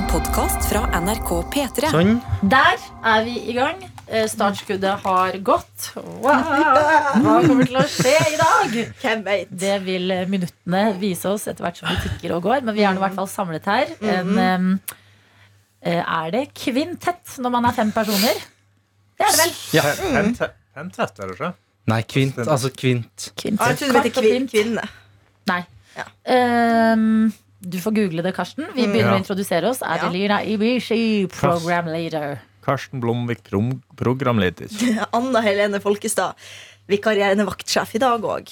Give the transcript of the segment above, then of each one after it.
En podkast fra NRK P3. Sånn. Der er vi i gang. Eh, Startskuddet har gått. Wow. Hva kommer til å skje i dag? Hvem vet? Det vil minuttene vise oss etter hvert som vi tikker og går. Men vi er nå i hvert fall samlet her. En, em, eh, er det kvintett når man er fem personer? Det er det vel. Ja. Pentett, er det ikke? Nei, kvint. Altså kvint. Ah, jeg trodde det het kvin kvinne. Nei. Ja. Em, du får google det, Karsten. Vi begynner Ja. å introdusere oss. Ja. Adelina Ibishi, program leader. Karsten Blomvik, programleder. Anna Helene Folkestad, vikarierende vaktsjef i dag òg.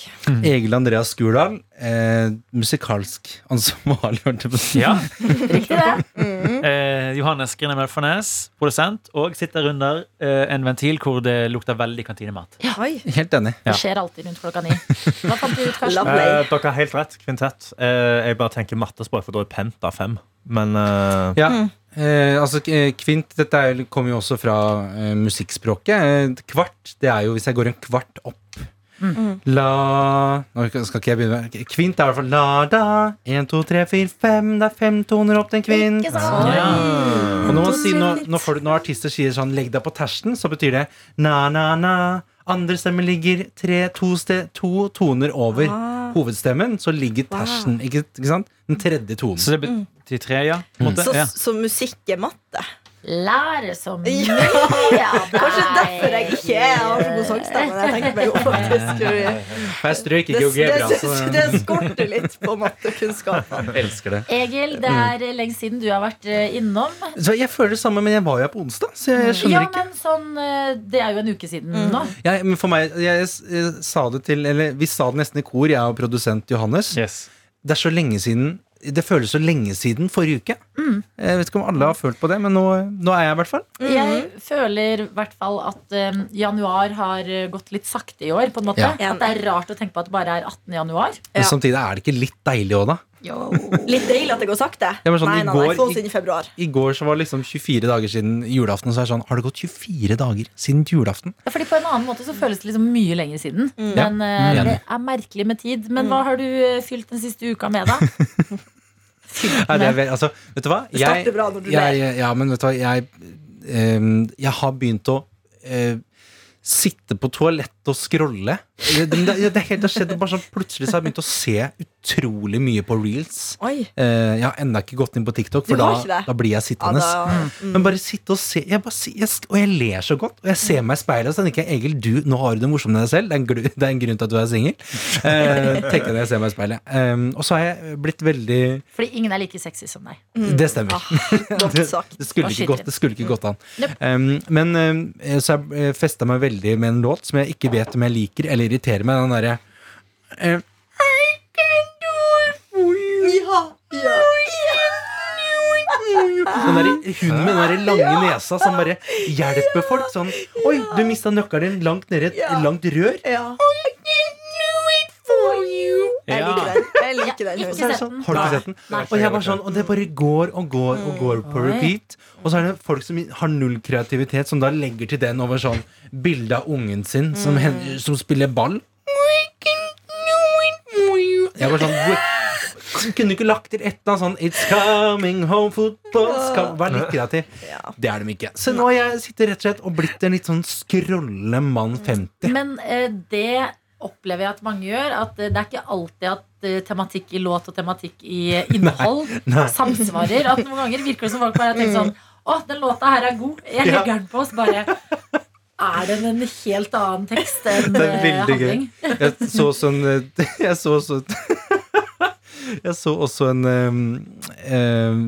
Egil Andreas Skurdal, eh, musikalsk ansvarlig, hørte jeg på å si. Ja. Riktig det? Eh, Johannes Grine Melfarnes, produsent, og sitter under eh, en ventil hvor det lukter veldig kantinemat. Ja. Oi. Helt enig. Ja. Det skjer alltid rundt klokka ni. Hva fant du ut, Karsten? Eh, dere har helt rett. Kvintett. Eh, jeg bare tenker mattespråk, for da er penta fem. Men eh, Ja. Eh, altså, eh, kvint dette er, kommer jo også fra eh, musikkspråket. Eh, kvart, det er jo hvis jeg går en kvart opp. La Nå skal ikke jeg begynne med Kvint er i hvert fall la da. Én, to, tre, fire, fem. Det er fem toner opp til en kvint. Ja. Og når, man når, når, folk, når artister sier sånn 'legg deg på tersten', så betyr det na-na-na. Andre stemme ligger tre, to, sted, to toner over Ah. hovedstemmen. Så ligger tersten, ikke, ikke sant? Den tredje tonen. Så det betyr tre, ja? På en måte. Så, ja. så musikk er matte? Lære så mye Ja. av deg. Kanskje derfor jeg ikke har så god sangstemme. Jeg tenker meg jo faktisk For jeg strøk Det, ikke geogebra, det, så det skorter litt på mattekunnskapene. jeg elsker det. Egil, det er lenge siden du har vært eh, innom. Så jeg føler det samme, men jeg var jo her på onsdag, så jeg skjønner Ja, ikke. men sånn eh, Det er jo en uke siden nå. Ja, men for meg, jeg, jeg, sa det til Eller vi sa det nesten i kor, jeg og produsent Johannes. Yes. Det er så lenge siden Det føles så lenge siden forrige uke. Jeg vet ikke om alle har følt på det, men nå, nå er jeg i hvert fall. Jeg føler i hvert fall at um, januar har eh, gått litt sakte i år. på en måte Ja. At det er rart å tenke på at det bare er 18. januar. Men samtidig er det ikke litt deilig òg, da. Jo. Litt deilig at det går sakte. Ja, men sånn, nei, nei, går- nei, inn i februar. I går så var det liksom 24 dager siden julaften, så er det sånn Har det gått 24 dager siden julaften? Ja, fordi På en annen måte så føles det liksom mye lenger siden. Mm. Men ja, det er merkelig med tid. Men hva har du eh, fylt den siste uka med, da? Fylt Nei, det er altså, vet du hva? Det starter bra når du jeg, ler. Ja, men vet du hva? Jeg, um, jeg har begynt å uh, sitte på toalettet og scrolle. Det, det, det, helt, det skjedde bare sånn Plutselig så har jeg begynt å se utrolig mye på reels. Oi. Eh, jeg har ennå ikke gått inn på TikTok, for da, da blir jeg Ja, sittende. mm. Men bare sitte og se jeg bare, jeg, Og jeg ler så godt. Og jeg ser meg i speilet og så tenker jeg, Egil, du, nå har du det morsomt med deg selv. Det er en, gru, det er en grunn til at du er singel. Eh, tenker jeg når jeg ser meg i speilet. Um, og så har jeg blitt veldig Fordi ingen er like sexy som deg. Det stemmer. Ah. Det skulle, ikke gått, det skulle ikke gått an. Um, men um, så jeg festa meg veldig med en låt som jeg ikke vet om jeg liker eller irriterer meg. Den derre eh, I can do it for you. Ja, ja. Den der hunden med den der lange nesa som bare hjelper folk. Sånn Oi, du mista nøkkelen Langt nedi et langt rør. ja. Jeg Ja. liker den. Jeg liker den. Ikke det sett sånn, den. har du ikke sett den? Nei. Og jeg bare sånn, og det bare går og går og går på repeat. Og så er det folk som har null kreativitet, som da legger til den over sånn bilde av ungen sin som, hen- som spiller ball. Jeg var sånn Kunne du ikke lagt til et eller annet sånn It's coming home football skal, Vær litt kreativ. Ja. Det er de ikke. Så nå har jeg sitter rett og slett og blitt en litt sånn skrolle mann 50. Men eh, det opplever jeg at mange gjør. At eh, det er ikke alltid at eh, tematikk i låt og tematikk i innhold nei. samsvarer. At noen ganger virker det som folk bare tenkt sånn Å, den låta her er god. Jeg Ja. den på. Så bare er den en helt annen tekst enn Det er eh, veldig gøy. handling. Jeg så sånn Jeg så sånn Jeg så også en øh,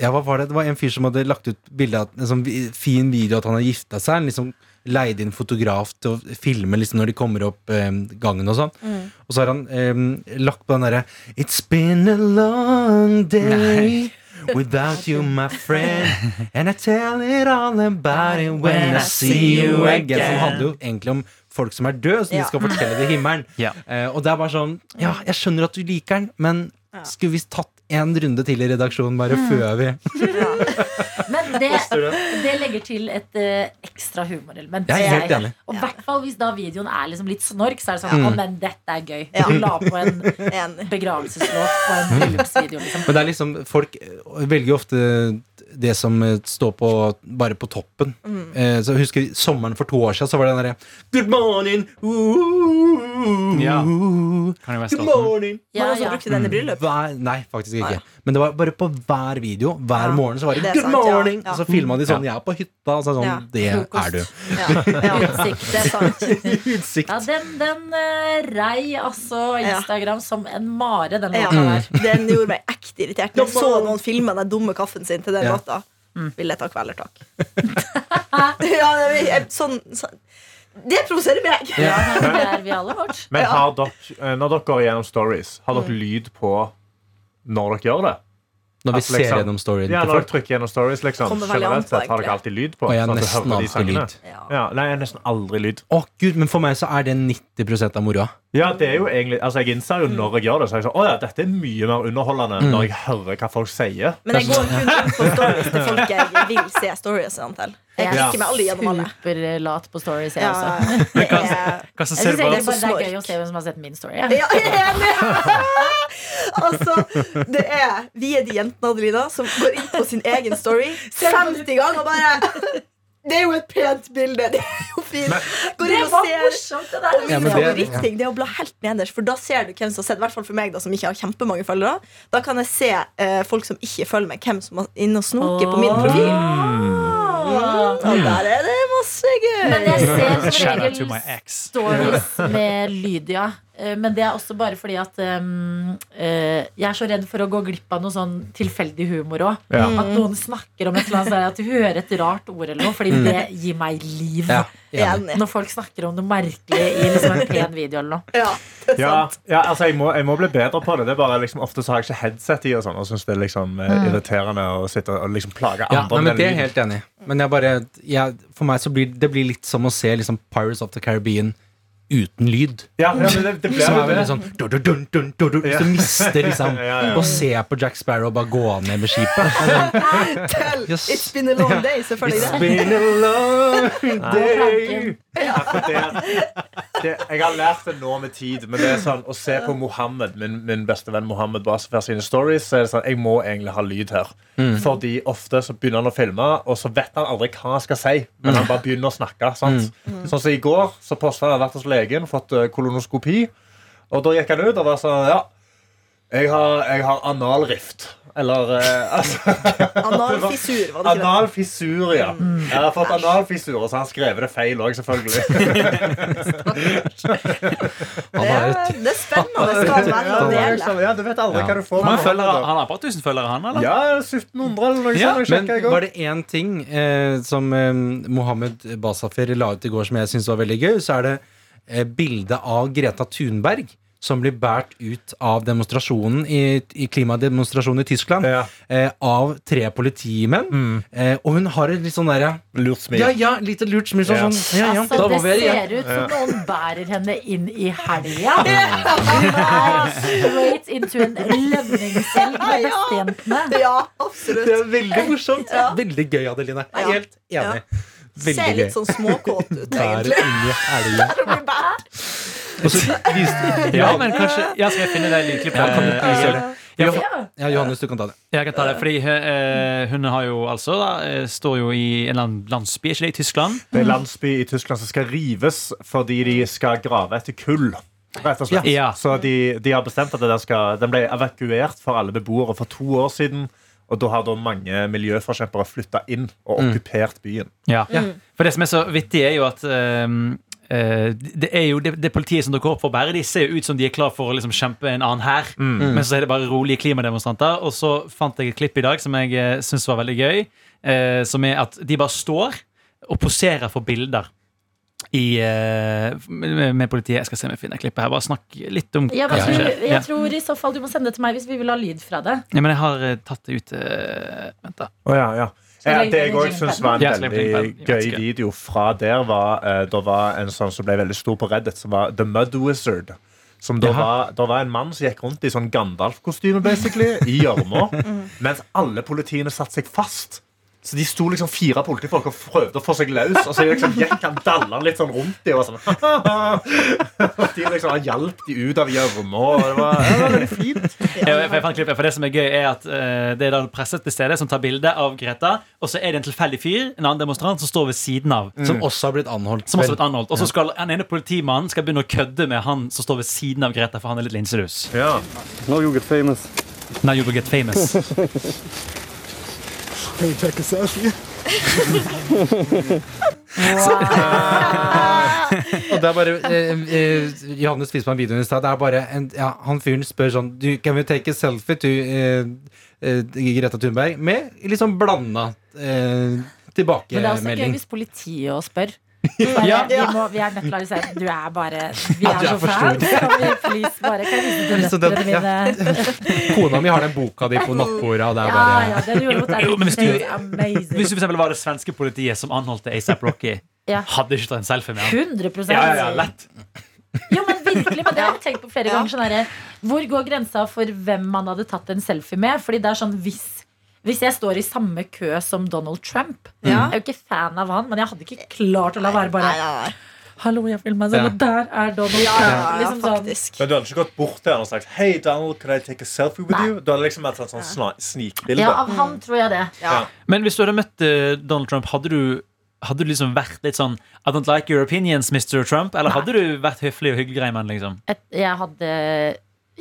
Ja, hva var det? Det var en fyr som hadde lagt ut bilde av en sånn fin video at han har gifta seg. En liksom leide inn fotograf til å filme liksom når de kommer opp eh, gangen og sånn. Og så har han eh, lagt på den derre It's been a long day. Without you, my friend, and I tell it all about it when I see you again. Som handler jo egentlig om folk som er døde, som Ja. de skal fortelle det i himmelen. Ja. Eh, og det er bare sånn Ja, jeg skjønner at du liker den, men skulle vi tatt en runde til i redaksjonen bare før vi Men det, det legger til et uh, ekstra humorelement. Jeg er helt enig. Og i hvert fall hvis da videoen er liksom litt snork, så er det sånn Å, men dette er gøy. Ja. Du la på en Enig. begravelseslåt på en bryllupsvideo, liksom. Men det er liksom folk eh, velger jo ofte det som eh, står på bare på toppen. Mm. Eh, så jeg husker Sommeren for to år siden Så var det den derre Good morning! Ooh, Ja. Kan jo være Good morning! Man Ja, også ja. brukte den i bryllup. Hver, nei, faktisk ikke. Nei. Men det var bare på hver video. Hver Ja, morgen så var det, det er Good sant, ja. morning! Ja. Og så filma de sånn Jeg er på hytta. Og så er det sånn, Ja. Det er du. Ja, ja. Utsikt. Det er sant. Utsikt. Ja, den, den eh, rei altså Ja. Instagram som en mare, den Ja. låta der. Den gjorde meg ekte irritert. Når jeg så noen filme den dumme kaffen sin til den Ja. låta, ville jeg ta kvelertak. ja, det, er- sånn, sånn Det provoserer meg! Ja, men det er vi alle vårt. Men har dere, eh, når dere går gjennom stories, har dere lyd på når dere gjør det? Når vi liksom, ser gjennom storyen Ja, når dere trykker gjennom stories, liksom. Generelt sett har dere alltid lyd på. Og jeg har nesten alltid sangene. lyd. Ja. Ja, nei, jeg har nesten aldri lyd. Å gud, Men for meg så er det 90% av moroa. Ja, det er jo egentlig Altså, jeg innser jo når jeg gjør det, så er jeg sånn Å ja, dette er mye mer underholdende Mm. når jeg hører hva folk sier. Men jeg går kun inn på stories til folk jeg vil se storiesene til. Jeg Ja. klikker meg aldri gjennom alle. Superlat på stories, jeg Ja, også. det er Hva som Jeg ser bare det er gøy å se hvem som har sett min story. Ja, jeg er enig! altså, det er Vi er de jentene Adelina som går inn på sin egen story 50 ganger og bare Det er jo et pent bilde! Det er jo fint! Går Det inn og var ser morsomt, det der. Og Ja, min det- favoritting det er å bla helt nederst, for da ser du hvem som har sett. I hvert fall for meg, da, som ikke har kjempemange følgere. Da kan jeg se eh, folk som ikke følger meg, hvem som er inne og snoker på min profil. Og der er det masse gøy. Men jeg ser som regel stories med lyd, ja. Eh, Men det er også bare fordi at um, uh, jeg er så redd for å gå glipp av noe sånn tilfeldig humor òg. Ja. At noen snakker om et eller annet sånn At du hører et rart ord eller noe, fordi det gir meg liv. Ja. Enig. Når folk snakker om noe merkelig i liksom en pen video eller noe. Ja, det er sant. ja altså jeg må, jeg må bli bedre på det. Det er bare liksom Ofte så har jeg ikke headset i og sånn, og syns det er liksom mm. irriterende å sitte og liksom plage Ja, andre. nei, men Det er jeg helt enig i. Men jeg bare, jeg, for meg så blir det blir litt som å se liksom Pirates of the Caribbean uten lyd. ja, ja, men det, det ble Som er veldig sånn dun, dun, dun, dun, dun, dun, Hvis du mister liksom Ja, ja. Å se på Jack Sparrow bare gå ned med skipet. Tell, Yes. It's been a long day, selvfølgelig. It's been a long day. Ja, det, det, jeg har lært det nå med tid, men det er sånn å se på Mohammed, min, min beste venn Mohammed Basfer sine stories, så er det sånn jeg må egentlig ha lyd her. Fordi ofte så begynner han å filme, og så vet han aldri hva han skal si. Men han bare begynner å snakke. Sant? Sånn som i går, så posta han hadde vært hos legen, fått eh, kolonoskopi. Og da gikk han ut og var sånn Ja, jeg har, jeg har analrift. Eller eh, altså, Analfissur, var det ikke det? Anal fissur, ja. Jeg har fått anal fissur, og så har han skrevet det feil òg, selvfølgelig. Han Det har er, det er spennende. Det skal være en å dele. liksom- ja, du vet aldri hva du får. Han har et par tusen følgere, han, eller? Ja, 1700 eller noe Ja, sånt. Men sjekket var det én ting eh, som eh, Mohammed Basafir la ut i går som jeg syns var veldig gøy, så er det eh, bildet av Greta Thunberg som blir båret ut av demonstrasjonen i, i klimademonstrasjonen i Tyskland Ja. eh, av tre politimenn. Eh, og hun har et litt sånn derre Lurt smil. Ja, ja, lite lurt smil. Sånn, Ja. sånn, ja, ja, Altså, det igjen. ser ut som noen bærer henne inn i helga. Straight into en lønningshelg med Ja. bestejentene. Ja, absolutt. Det er veldig morsomt. Ja. Veldig gøy, Adeline. Jeg er helt enig. Ser Veldig litt gøy. sånn småkåt ut, Der egentlig. inni helga. Ja, men kanskje Ja, skal jeg finne det lydklippet? Ja, kan du gjøre gjøre det? det? Ja, for- Ja. Ja, Johannes, du kan ta det. Jeg kan ta det, fordi eh, hun har jo altså da, eh, står jo i en eller annen landsby, ikke det, i Tyskland. Det er en landsby i Tyskland som skal rives fordi de skal grave etter kull. Rett og slett. Ja. Så de, de har bestemt at skal, den ble evakuert for alle beboere for to år siden. Og da har da mange miljøforkjempere flytta inn og okkupert byen. Ja. For det som er så vittig, er jo at ehm, eh, det er jo det, det politiet som dukker opp for å bære de, ser jo ut som de er klar for å liksom kjempe en annen hær. Men så er det bare rolige klimademonstranter. Og så fant jeg et klipp i dag som jeg uh, syns var veldig gøy. eh, som er at de bare står og poserer for bilder. I, eh, med, med politiet. Jeg skal se om jeg finner klippet her. Bare snakk litt om Jeg, hva som tror, skjer. Ja. jeg tror i så fall du må sende det til meg hvis vi vil ha lyd fra det. Ja, men jeg har eh, tatt det ut eh, Vent, da. Oh, ja, ja. Ja, det jeg òg syns var en Ja, veldig gøy video fra der, var uh, Det var en sånn som ble veldig stor på Reddit, som var The Mud Wizard. Som da var, da var en mann som gikk rundt i sånn Gandalf-kostyme, basically, i gjørma, mens alle politiene satte seg fast. Så de sto liksom fire politifolk og prøvde å få seg løs. Og så liksom gikk han dalla litt sånn rundt dem og sånn. Og de liksom han hjalp de ut av gjørma. Det var, ja, det var veldig fint. Ja, jeg fant klippet, for Det som er gøy, er at uh, det er da presset til stede som tar bilde av Greta, og så er det en tilfeldig fyr, en annen demonstrant, som står ved siden av. Som også har blitt anholdt. Som også har blitt anholdt. Og så skal den ene politimannen skal begynne å kødde med han som står ved siden av Greta, for han er litt linselus. Ja. Now you get famous. Now you will get famous. Can you take a selfie? Og det er bare eh, eh, Johannes viste meg videoen i stad. Det er bare en, ja, Han fyren spør sånn du, Can we take a selfie to eh, eh, Greta Thunberg? Med liksom blanda eh, Men det er også gøy tilbakemelding. hvis politiet også spør. Ja. vi, må, vi er nødt til å si Du er bare Vi er du er så fans. Kan vi please bare Kan vise til mine? Kona mi har den boka di på nattbordet, og det er Ja, bare ja, den gjorde mot Jo, hvis du- Hvis du for eksempel var det svenske politiet som anholdte ASAP Rocky, Ja. hadde ikke tatt en selfie med ham? 100 Ja, ja, ja, lett. Jo, men virkelig, men det har jeg tenkt på flere Ja. ganger. Sånn der, hvor går grensa for hvem man hadde tatt en selfie med? Fordi det er sånn hvis hvis jeg står i samme kø som Donald Trump Ja. Jeg er jo ikke fan av han, men jeg hadde ikke klart å la være bare Nei, nei, nei. Hallo, jeg filmer meg selv, og der er Donald Ja, Trump. ja, ja, liksom sånn. Men du hadde ikke gått bort til han og sagt Hei, Donald, can I take a selfie with Nei. you? Du hadde liksom hatt et sånn snikbilde. Ja, av han tror jeg det. Ja. Men hvis du hadde møtt eh, Donald Trump, hadde du hadde du liksom vært litt sånn I don't like your opinions, Mr. Trump? Eller hadde du vært høflig og hyggelig grei med han? liksom? Jeg hadde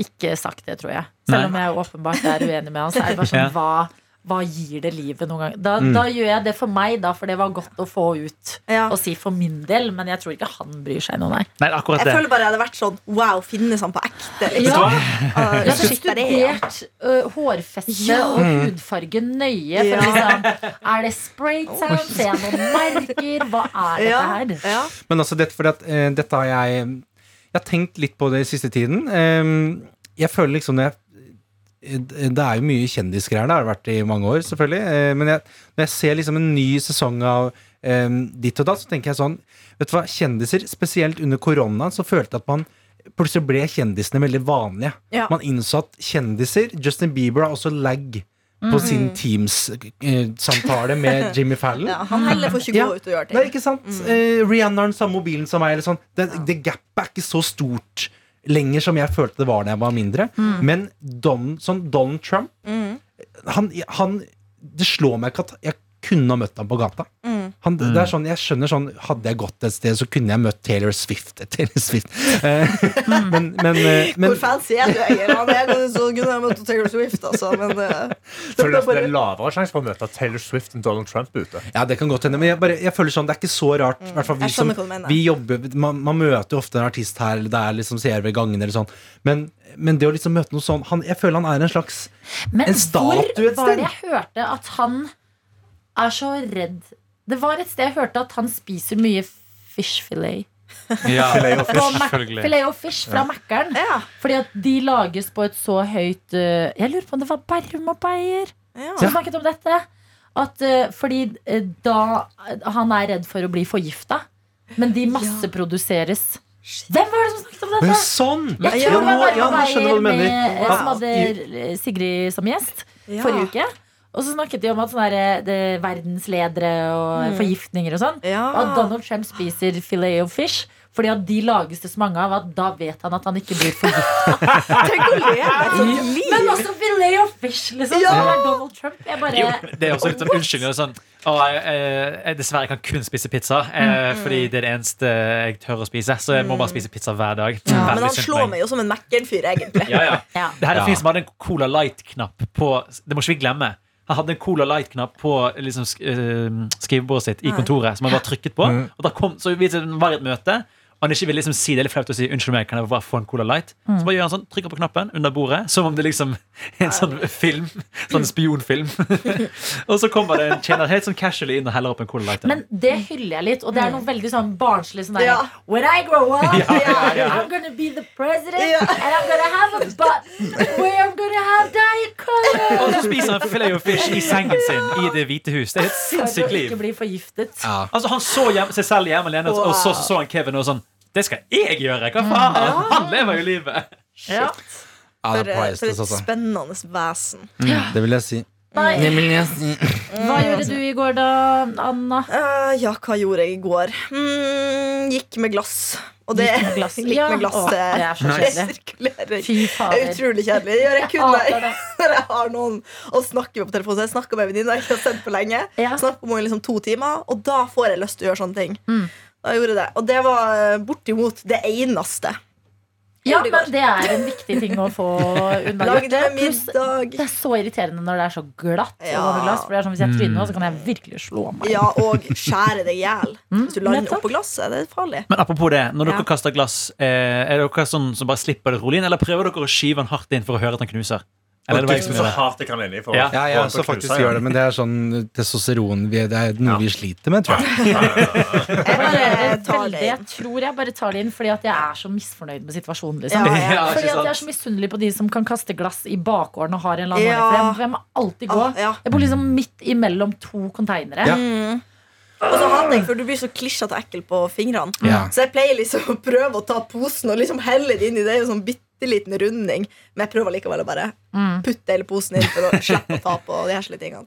ikke sagt det, tror jeg. Selv Nei. om jeg åpenbart er uenig med han. Så er det bare sånn, Ja. hva, hva gir det livet noen gang? Da, Mm. da gjør jeg det for meg, da, for det var godt å få ut Ja. og si for min del. Men jeg tror ikke han bryr seg noe, nei. Nei, Jeg det. føler bare jeg hadde vært sånn Wow, finnes han på ekte? Liksom. Ja. Uh, Jeg har er studert uh, hårfeste Ja. og hudfarge nøye. For Ja. liksom, er det spraytan? Ser jeg noen merker? Hva er dette her? Ja. Men altså, dette, fordi at, uh, dette har jeg Jeg har tenkt litt på det i siste tiden. Um, jeg føler liksom eh, det er jo mye kjendisgreier. Det har det vært i mange år, selvfølgelig. Eh, Men jeg, når jeg ser liksom en ny sesong av um, ditt og datt, så tenker jeg sånn Vet du hva, kjendiser, spesielt under koronaen, så følte jeg at man Plutselig ble kjendisene veldig vanlige. Ja. Man innså at kjendiser Justin Bieber har også lag på sin Teams-samtale med Jimmy Fallon. Ja, han heller får ikke Ja. gå ut og gjøre Nei, ting. ikke sant? Eh, Rihanna har den samme mobilen som meg. Eller sånn. det, det gapet er ikke så stort lenger som jeg følte det var da jeg var mindre. Men Don, sånn Donald Trump han, han, Det slår meg ikke at jeg kunne ha møtt ham på gata. Han, det er sånn, jeg skjønner sånn Hadde jeg gått et sted, så kunne jeg møtt Taylor Swift. Taylor Swift. Eh, men, men, eh, men Hvor fancy er du, er ganske så kunne jeg møtt Taylor Swift, altså. Men det, Føler du at det er lavere sjanse for å møte Taylor Swift enn Donald Trump ute? Ja, det kan godt hende. Men jeg, bare, jeg føler sånn, det er ikke så rart. i vi som, vi jobber, man, man møter jo ofte en artist her, eller det er liksom ser ved gangene eller sånn. Men, men det å liksom møte noe sånn han, Jeg føler han er en slags Men En statue hvor var det jeg hørte at han er så redd Det var et sted jeg hørte at han spiser mye fishfilet. Ja, Filet og fish. selvfølgelig. Filet og fish fra Mækkern. ja. Fordi at de lages på et så høyt uh, Jeg lurer på om det var Bærum og Beyer ja. som snakket om dette. At, uh, fordi uh, da Han er redd for å bli forgifta, men de masseproduseres. Hvem var det som snakket om Men dette? sånn! Jeg tror ja, nå det var hva du Beyer med, Ja, som hadde Sigrid som gjest Ja. forrige uke. Og så snakket de om at sånne der, det, verdensledere og forgiftninger og sånn. Ja. Og at Donald Trump spiser filet of fish fordi at de lages det så mange av at da vet han at han ikke blir forgifta. Men også filet of fish, liksom. Ja. Som er Donald Trump. Jeg bare Jo, det er også litt sånn unnskyldning. Sånn, å, jeg, jeg, jeg dessverre kan kun spise pizza, eh, fordi det er det eneste jeg tør å spise. Så jeg må bare spise pizza hver dag. Ja, men han slår meg jo som en Mækkern-fyr, egentlig. Ja, ja. ja. Det her er fyr som hadde en Cola Light-knapp på Det må ikke vi glemme. Han hadde en Cola Light-knapp på liksom, eh, skrivebordet sitt i kontoret. Som han bare trykket på Og da kom, Så vi det var i et møte, og han ikke ville liksom si det er litt flaut å si unnskyld meg, kan jeg bare få en Cola Light. Så bare gjør han sånn, trykker på knappen under bordet, som om det liksom en sånn film. Sånn spionfilm. og så kommer det en tjener helt sånn casually inn og heller opp en Cola Light. Men det hyller jeg litt, og det er noe veldig sånn barnslig. Sånn der, Ja. When I grow up, Ja, ja, ja. I'm gonna be the president, Ja. and I'm gonna have a button where I'm gonna have diet cola. Og så spiser han filet of fish i sengen sin i Det hvite hus. Det er et sinnssykt liv. ikke bli forgiftet. Ja. Altså Han så hjem, seg selv hjemme alene, og så, så så han Kevin og sånn Det skal jeg gjøre! Hva faen? Han lever jo livet. Ja. For, er for et altså. spennende vesen. Det vil jeg si. Nei. Det vil jeg si. Hva gjorde du i går, da, Anna? Uh, ja, hva gjorde jeg i går? Mm, gikk med glass. Og det Gikk med glass. Gikk med glass ja. det er så kjedelig. resirkulering. Fy er fader. utrolig kjedelig. Det gjør jeg kun Jeg når jeg, jeg har noen å snakke med på telefonen. Så jeg snakka med en venninne jeg ikke har sendt på lenge. Ja. Snakket med liksom to timer, og da får jeg lyst til å gjøre sånne ting. Mm. Da jeg det. Og det var eh, bortimot det eneste. Ja, men det er en viktig ting å få unna. Lagde gjort. med Pluss, middag. det er så irriterende når det er så glatt. Ja. glass, for det er sånn, Hvis jeg tryner nå, så kan jeg virkelig slå meg. Ja, og skjære deg i hjel. Hvis du lander oppå glasset. Det er farlig. Men apropos det, når dere Ja. kaster glass, eh, er dere sånn som bare slipper det rolig inn, eller prøver dere å skyve den hardt inn for å høre at den knuser? Eller er det var jeg som Så det? jeg kan inni for Ja. Ja, jeg få også den til å faktisk gjør det, men det er sånn testosteron vi, Det er noe Ja. vi sliter med, tror jeg. Jeg bare tar det jeg tror jeg bare tar det inn fordi at jeg er så misfornøyd med situasjonen. Liksom. Ja, ja. Ja, Fordi at jeg er sant? så misunnelig på de som kan kaste glass i bakgården og har en eller annen Ja. for jeg, må alltid gå. Ah, ja. Jeg bor liksom midt imellom to konteinere. Ja. Mm. Og så hater jeg, for du blir så klissete og ekkel på fingrene. Ja. Så jeg pleier liksom å prøve å ta posen og liksom helle det inn i det. Og sånn bitte liten runding. Men jeg prøver likevel å bare Mm. putte hele posen inn for å slippe å ta på de heslige tingene.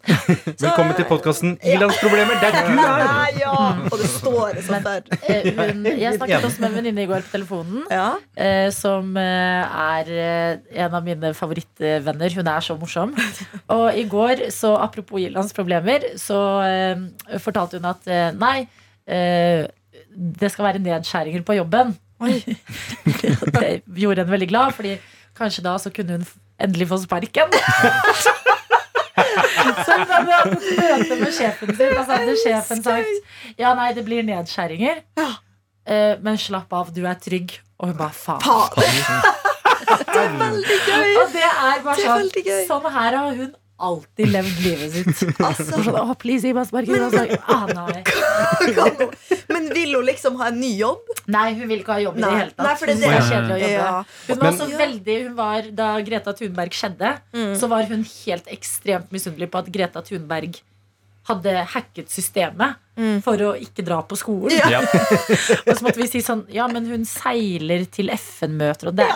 Velkommen til podkasten Ilandsproblemer, der du er! Nei, ja. Og det står sånn der. Eh, hun, jeg snakket også med en venninne i går på telefonen. Ja. eh, som eh, er en av mine favorittvenner. Hun er så morsom. Og i går, så apropos Irlands problemer, så fortalte hun at nei, eh, det skal være nedskjæringer på jobben. det gjorde henne veldig glad, Fordi kanskje da så kunne hun endelig få sparken. Så hun hadde hatt et møte med sjefen sin, og så hadde sjefen sagt ja, nei, det blir nedskjæringer. Eh, men slapp av, du er trygg. Og hun bare faen. Det er veldig gøy. Og det er bare Det er sånn. Sånn her har hun alltid levd livet sitt. Altså, Sånn, Å, please, gi meg sparken. Ah, nei. Men vil hun liksom ha en ny jobb? nei, hun vil ikke ha jobb i det hele tatt. Nei, for det er det. er kjedelig å jobbe. Ja. Hun var Men- også veldig hun var, Da Greta Thunberg skjedde, Mm. så var hun helt ekstremt misunnelig på at Greta Thunberg hadde hacket systemet Mm. for å ikke dra på skolen. Ja. Og så måtte vi si sånn Ja, men hun seiler til FN-møter, og det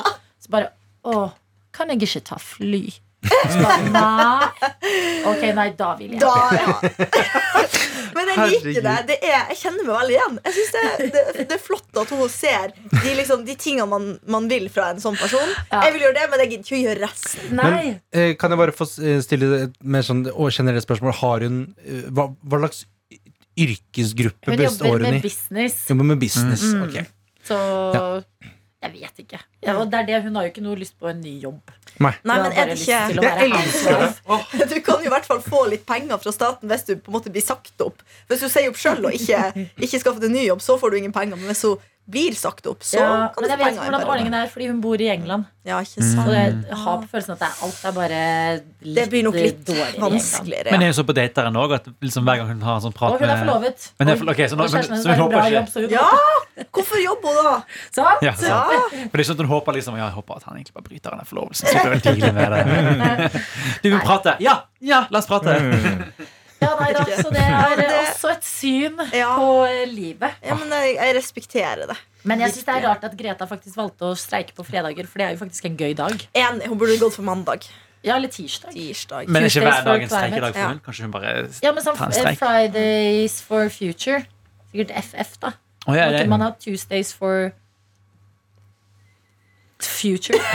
Så bare Å, kan jeg ikke ta fly? Nei. Ok, nei, da vil jeg. Da, ja. Men jeg liker det. Det er, jeg kjenner meg veldig igjen. Jeg synes det, det, det er flott at hun ser de, liksom, de tingene man, man vil fra en sånn person. Ja. Jeg vil gjøre det, men jeg gidder ikke å gjøre resten. Nei. Eh, Kan jeg bare få eh, stille et mer sånn generelt spørsmål? Har hun eh, Hva, hva slags yrkesgruppe Hun består jobber hun med i? business, Jobber med business. Mm. Okay. så Ja. Jeg vet ikke. Ja, og det er det, hun har jo ikke noe lyst på en ny jobb. Nei. Nei, men er det ikke å være housewife. Du kan jo i hvert fall få litt penger fra staten hvis du på en måte blir sagt opp. Hvis du sier opp sjøl og ikke, ikke skaffer deg ny jobb, så får du ingen penger. Men hvis hun blir sagt opp, så Ja, kan men du få penger. hvordan ordningen er, fordi hun bor i England. Ja, ikke Så jeg har på følelsen at det alt er bare litt Det blir nok litt vanskeligere. Men Ja. er hun så på dateren òg liksom hver gang hun har en sånn prat Og hun er forlovet. Men er så nå- og kjæresten hennes så hun har en bra håper ikke- jobb, så hun Ja! Hvorfor jobber hun da? Sant? ja, ja. For det er sånn at hun håper liksom Ja, jeg håper at han egentlig bare bryter denne forlovelsen. Så jeg deale med det. Du vil prate? Ja! Ja, la oss prate. Ja, nei da, så det er det- også et syn Ja. på livet. Ja, men jeg, jeg respekterer det. Men jeg synes det er rart at Greta faktisk valgte å streike på fredager, for det er jo faktisk en gøy dag. En, Hun burde gått for mandag. Ja, eller tirsdag. Tirsdag. Men er ikke hver dag en streikedag for hun? Kanskje hun bare Ja, men sånn tar en streik. Fridays for future. Sikkert FF, da. Oh, ja, ja, ja. man ha Tuesdays for future.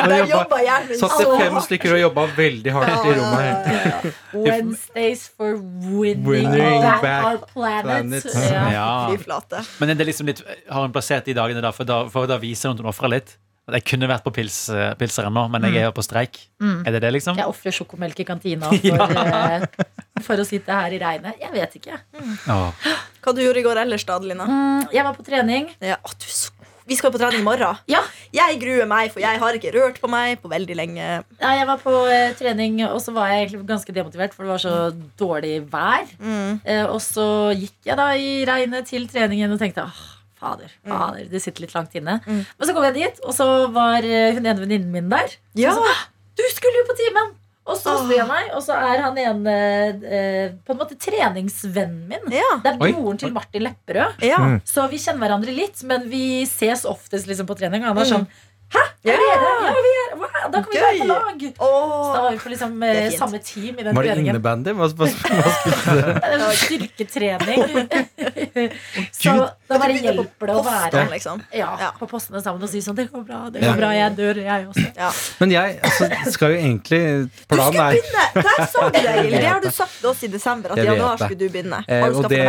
Der jobba- hjernen min Satt så det fem stykker og jobba veldig hardt i rommet her. Wednesdays for winning, Winning back, back our planet. planet. Ja. Ja. Men er det liksom litt, har hun plassert de dagene da, for da, for da viser hun at hun ofrer litt? Jeg kunne vært på pils, pilser ennå, men jeg er jo på streik. Mm. Er det det, liksom? Jeg ofrer sjokomelk i kantina for, ja. for å sitte her i regnet. Jeg vet ikke. Åh. Hva du gjorde i går ellers, da, Adelina? Mm, jeg var på trening. Ja, å, du så. Vi skal jo på trening i morgen. Ja. Jeg gruer meg, for jeg har ikke rørt på meg på veldig lenge. Ja, jeg var på eh, trening, og så var jeg egentlig ganske demotivert, for det var så dårlig vær. Mm. Eh, og så gikk jeg da i regnet til treningen og tenkte åh, fader, fader, det sitter litt langt inne. Mm. Men så kom jeg dit, og så var eh, hun ene venninnen min der. Ja. Så, du skulle jo på timen! Og så Åh. jeg meg, og så er han ene eh, på en måte treningsvennen min. Ja. Det er Oi. broren til Martin Lepperød. ja. Mm. Så vi kjenner hverandre litt, men vi ses oftest liksom på trening. Og han er Mm. Sånn Er dere? Ja, vi er, wow, da kan vi være på lag! lag. Så da var vi på liksom, eh, samme team i den Var det innebandy? Hva, hva, styrketrening. Så da bare hjelper det å være liksom. ja, på postene sammen og si sånn Det går bra, det går Ja. bra, jeg dør, jeg også. Ja. Men jeg altså, skal jo egentlig Du Planen skulle er begynne! Der sa du det, Egil. Det har du sagt til oss i desember. At i januar skulle du begynne. Eh, du og det,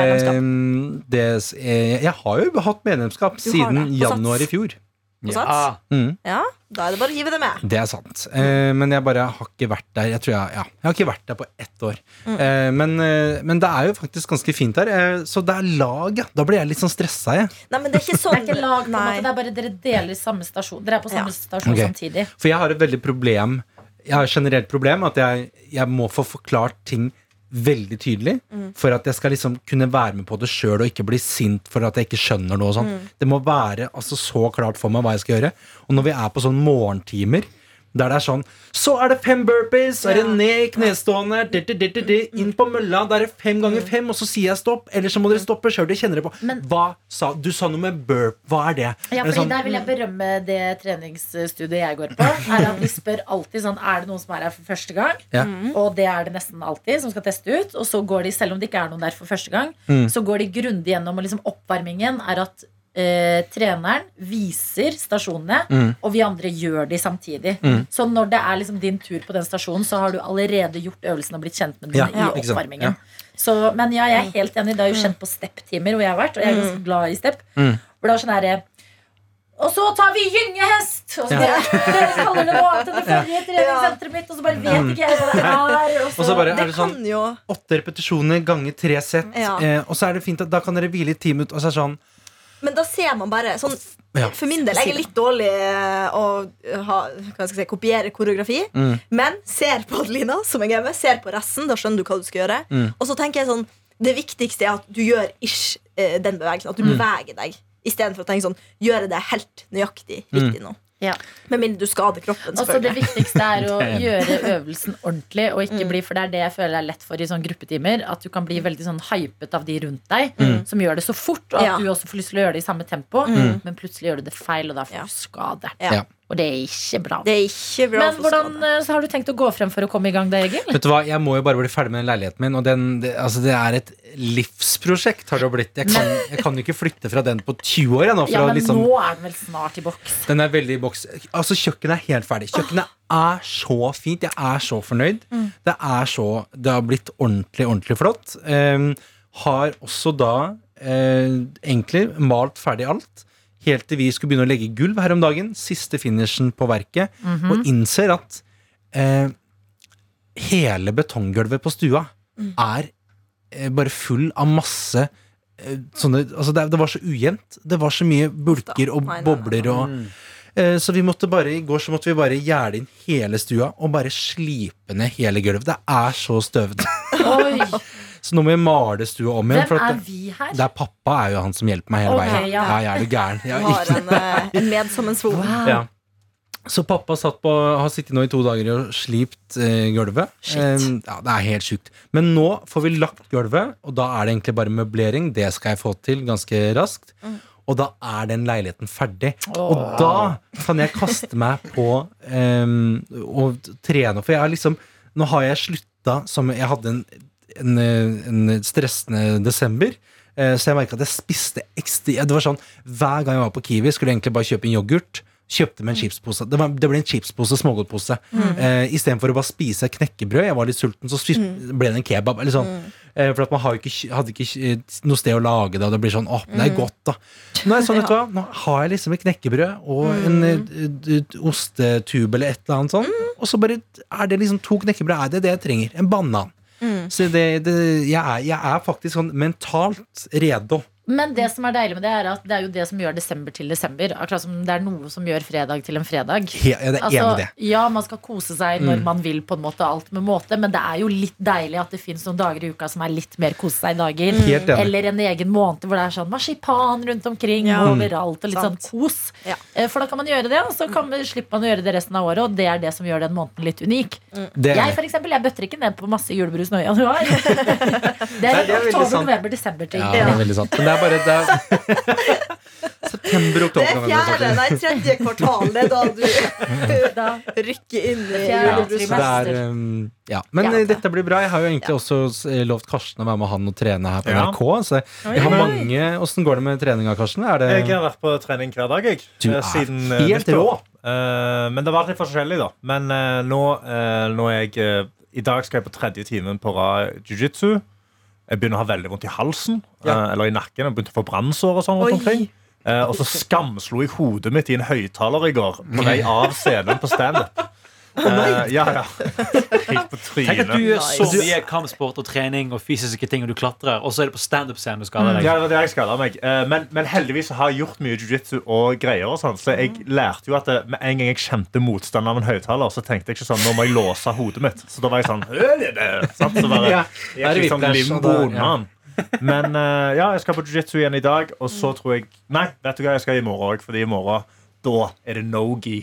det eh, Jeg har jo hatt medlemskap Du siden januar i fjor. På Sats? Ah, Mm, Ja, da er det bare å hive det med. det er sant. Eh, men jeg bare har ikke vært der. Jeg tror jeg, ja, jeg har ikke vært der på ett år. Mm. Eh, men, eh, men det er jo faktisk ganske fint der. Eh, så det er lag, ja. Da blir jeg litt sånn stressa, jeg. Nei, men det er ikke Det sånn. er ikke lag, på en måte, det er bare dere deler samme stasjon. Dere er på samme Ja. stasjon okay. samtidig. For jeg har et veldig problem Jeg har et generelt problem at jeg, jeg må få forklart ting veldig tydelig Mm. for at jeg skal liksom kunne være med på det sjøl og ikke bli sint for at jeg ikke skjønner noe. sånn. Mm. Det må være altså, så klart for meg hva jeg skal gjøre. Og når vi er på sånn morgentimer der det er sånn Så er det fem burpees, så er det ned i knestående, inn på mølla. Da er det fem ganger fem, og så sier jeg stopp. Eller så må dere stoppe sjøl. Dere kjenner det på. Men- hva sa Du sa noe med burp. Hva er det? Ja, Er det fordi sånn- Der vil jeg berømme det treningsstudiet jeg går på. Er at Vi spør alltid sånn Er det noen som er her for første gang. Ja. Og det er det nesten alltid som skal teste ut. Og så går de, selv om det ikke er noen der for første gang, Mm. så går de grundig gjennom. Og liksom oppvarmingen er at eh, treneren viser stasjonene, Mm. og vi andre gjør de samtidig. Mm. Så når det er liksom din tur på den stasjonen, så har du allerede gjort øvelsen og blitt kjent med den Ja, i ja, oppvarmingen. Ja. Så, men ja, jeg er helt enig. Det er jo kjent på step-timer hvor jeg har vært, og jeg er ganske glad i step. Mm. Hvor det er sånn herre og så tar vi gyngehest! Og så Ja. Dere kaller det noe annet enn det forrige treningssenteret mitt, og så bare vet ikke jeg hva det er. Og så, Og så bare er Det sånn åtte repetisjoner ganger tre sett. Ja. Eh, og så er det fint at da kan dere hvile i ti minutter. Og så er det sånn Men da ser man bare sånn, Ja. For min del jeg er litt dårlig eh, å ha, si, kopiere koreografi. Mm. Men ser på Adelina, som jeg er med, ser på resten. Da skjønner du hva du skal gjøre. Mm. Og så tenker jeg sånn Det viktigste er at du gjør ish eh, den bevegelsen. At du Mm. beveger deg. Istedenfor å tenke sånn gjøre det helt nøyaktig riktig nå. Ja. Med mindre du skader kroppen. Også det viktigste er å Det gjøre øvelsen ordentlig. Og ikke bli, for det er det jeg føler er lett for i sånne gruppetimer. At du kan bli veldig sånn hypet av de rundt deg, som gjør det så fort. Og at Ja. du også får lyst til å gjøre det i samme tempo. Men plutselig gjør du det feil, og da får Ja. skade. Ja. Og det er ikke bra. Det er ikke bra Men hvordan eh, så har du tenkt å gå frem for å komme i gang, da, Egil? Vet du hva, Jeg må jo bare bli ferdig med den leiligheten min. Og den, det, altså, det er et livsprosjekt, har det blitt. Jeg kan, jeg kan ikke flytte fra den på 20 år. Jeg, nå, Ja, men liksom, nå er den vel snart i boks. Den er veldig i boks. Altså, kjøkkenet er helt ferdig. Kjøkkenet er så fint. Jeg er så fornøyd. Det er så Det har blitt ordentlig, ordentlig flott. Um, har også da uh, egentlig malt ferdig alt. Helt til vi skulle begynne å legge gulv her om dagen. Siste finishen på verket. Og innser at uh, hele betonggulvet på stua er eh, bare full av masse eh, sånne Altså, det, det var så ujevnt. Det var så mye bulker og bobler og eh, Så vi måtte bare i går så måtte vi bare gjerde inn hele stua og bare slipe ned hele gulvet. Det er så støvete. Så nå må vi male stua om igjen. Hvem er det, vi her? det er pappa er jo han som hjelper meg hele okay, veien. ja. Ja, jeg er du gæren. Jeg har har en, som en svor. Wow. ja. Så pappa satt på, har sittet nå i to dager og slipt eh, gulvet. Shit. Eh, ja, Det er helt sjukt. Men nå får vi lagt gulvet, og da er det egentlig bare møblering. Det skal jeg få til ganske raskt. Og da er den leiligheten ferdig. Og da kan jeg kaste meg på eh, og trene. For jeg er liksom Nå har jeg slutta som Jeg hadde en, en, en stressende desember. Eh, Så jeg merka at jeg spiste ekstra Det var sånn Hver gang jeg var på Kiwi, skulle jeg egentlig bare kjøpe en yoghurt. Kjøpte med en chipspose. Det, var, det ble en chipspose, smågodtpose. Mm. Eh, Istedenfor å bare spise knekkebrød. Jeg var litt sulten, så spis, ble det en kebab. Eller sånn. Eh, for man har ikke, hadde ikke eh, noe sted å lage det, og det blir sånn åh, det er godt, da. Nå det sånn, hva, nå har jeg liksom et knekkebrød og en eh, ostetube eller et eller annet sånn. Og så bare er det liksom to knekkebrød. Er det det jeg trenger? En banan. Så det, det, jeg, er, jeg er faktisk sånn mentalt redo. Men det som er deilig med det, er at det er jo det som gjør desember til desember. Akkurat som det er noe som gjør fredag til en fredag. Ja, det er enig det. ja, man skal kose seg når man vil, på en måte, alt med måte, men det er jo litt deilig at det fins noen dager i uka som er litt mer kose seg-dager. Mm. Eller en egen måned hvor det er sånn marsipan rundt omkring Ja. overalt, og litt sånn kos. Ja. Eh, For da kan man gjøre det, og så kan man, slipper man å gjøre det resten av året, og det er det som gjør den måneden litt unik. det er Jeg for eksempel, jeg bøtter ikke ned på masse julebrus nå i januar. Det Nei, er det er oktober, november, desember-ting. Ja, det er veldig sant. Men det er bare det er, September, Det er fjerde, nei, tredje kvartal. Det er da du Da, rykker inn i er, um, ja. Men Ja. eh, dette blir bra. Jeg har jo egentlig også eh, lovt Karsten å være med han og trene her på NRK. Så jeg har mange Åssen går det med treninga, Karsten? Er det Jeg har vært på trening hver dag, jeg. Du eh, er Siden helt rå. Uh, men det var litt forskjellig, da. Men uh, nå, uh, nå er jeg I dag skal jeg på tredje timen på rad jiu-jitsu. Jeg begynner å ha veldig vondt i halsen Ja. eh, eller i nakken. Jeg begynte å få brannsår og sånn. Eh, og så skamslo jeg hodet mitt i en høyttaler i går på vei av scenen på standup. Uh, ja, ja. Helt på Tenk at du gjør så mye kampsport og trening og fysiske ting, og du klatrer, og så er det på standup-scenen du skader deg. Ja, det var det jeg skader meg Eh, men, men heldigvis har jeg gjort mye jiu-jitsu og greier. og sånn Så jeg lærte jo at det, med en gang jeg kjente motstand av en høyttaler, så tenkte jeg ikke sånn Nå må jeg låse hodet mitt. Så da var jeg sånn sant? Så bare, jeg Er ikke gikk sånn limbo unna. Men eh, ja, jeg skal på jiu-jitsu igjen i dag, og så tror jeg Nei, vet du hva, jeg skal i morgen òg, fordi i morgen da er det no-gi.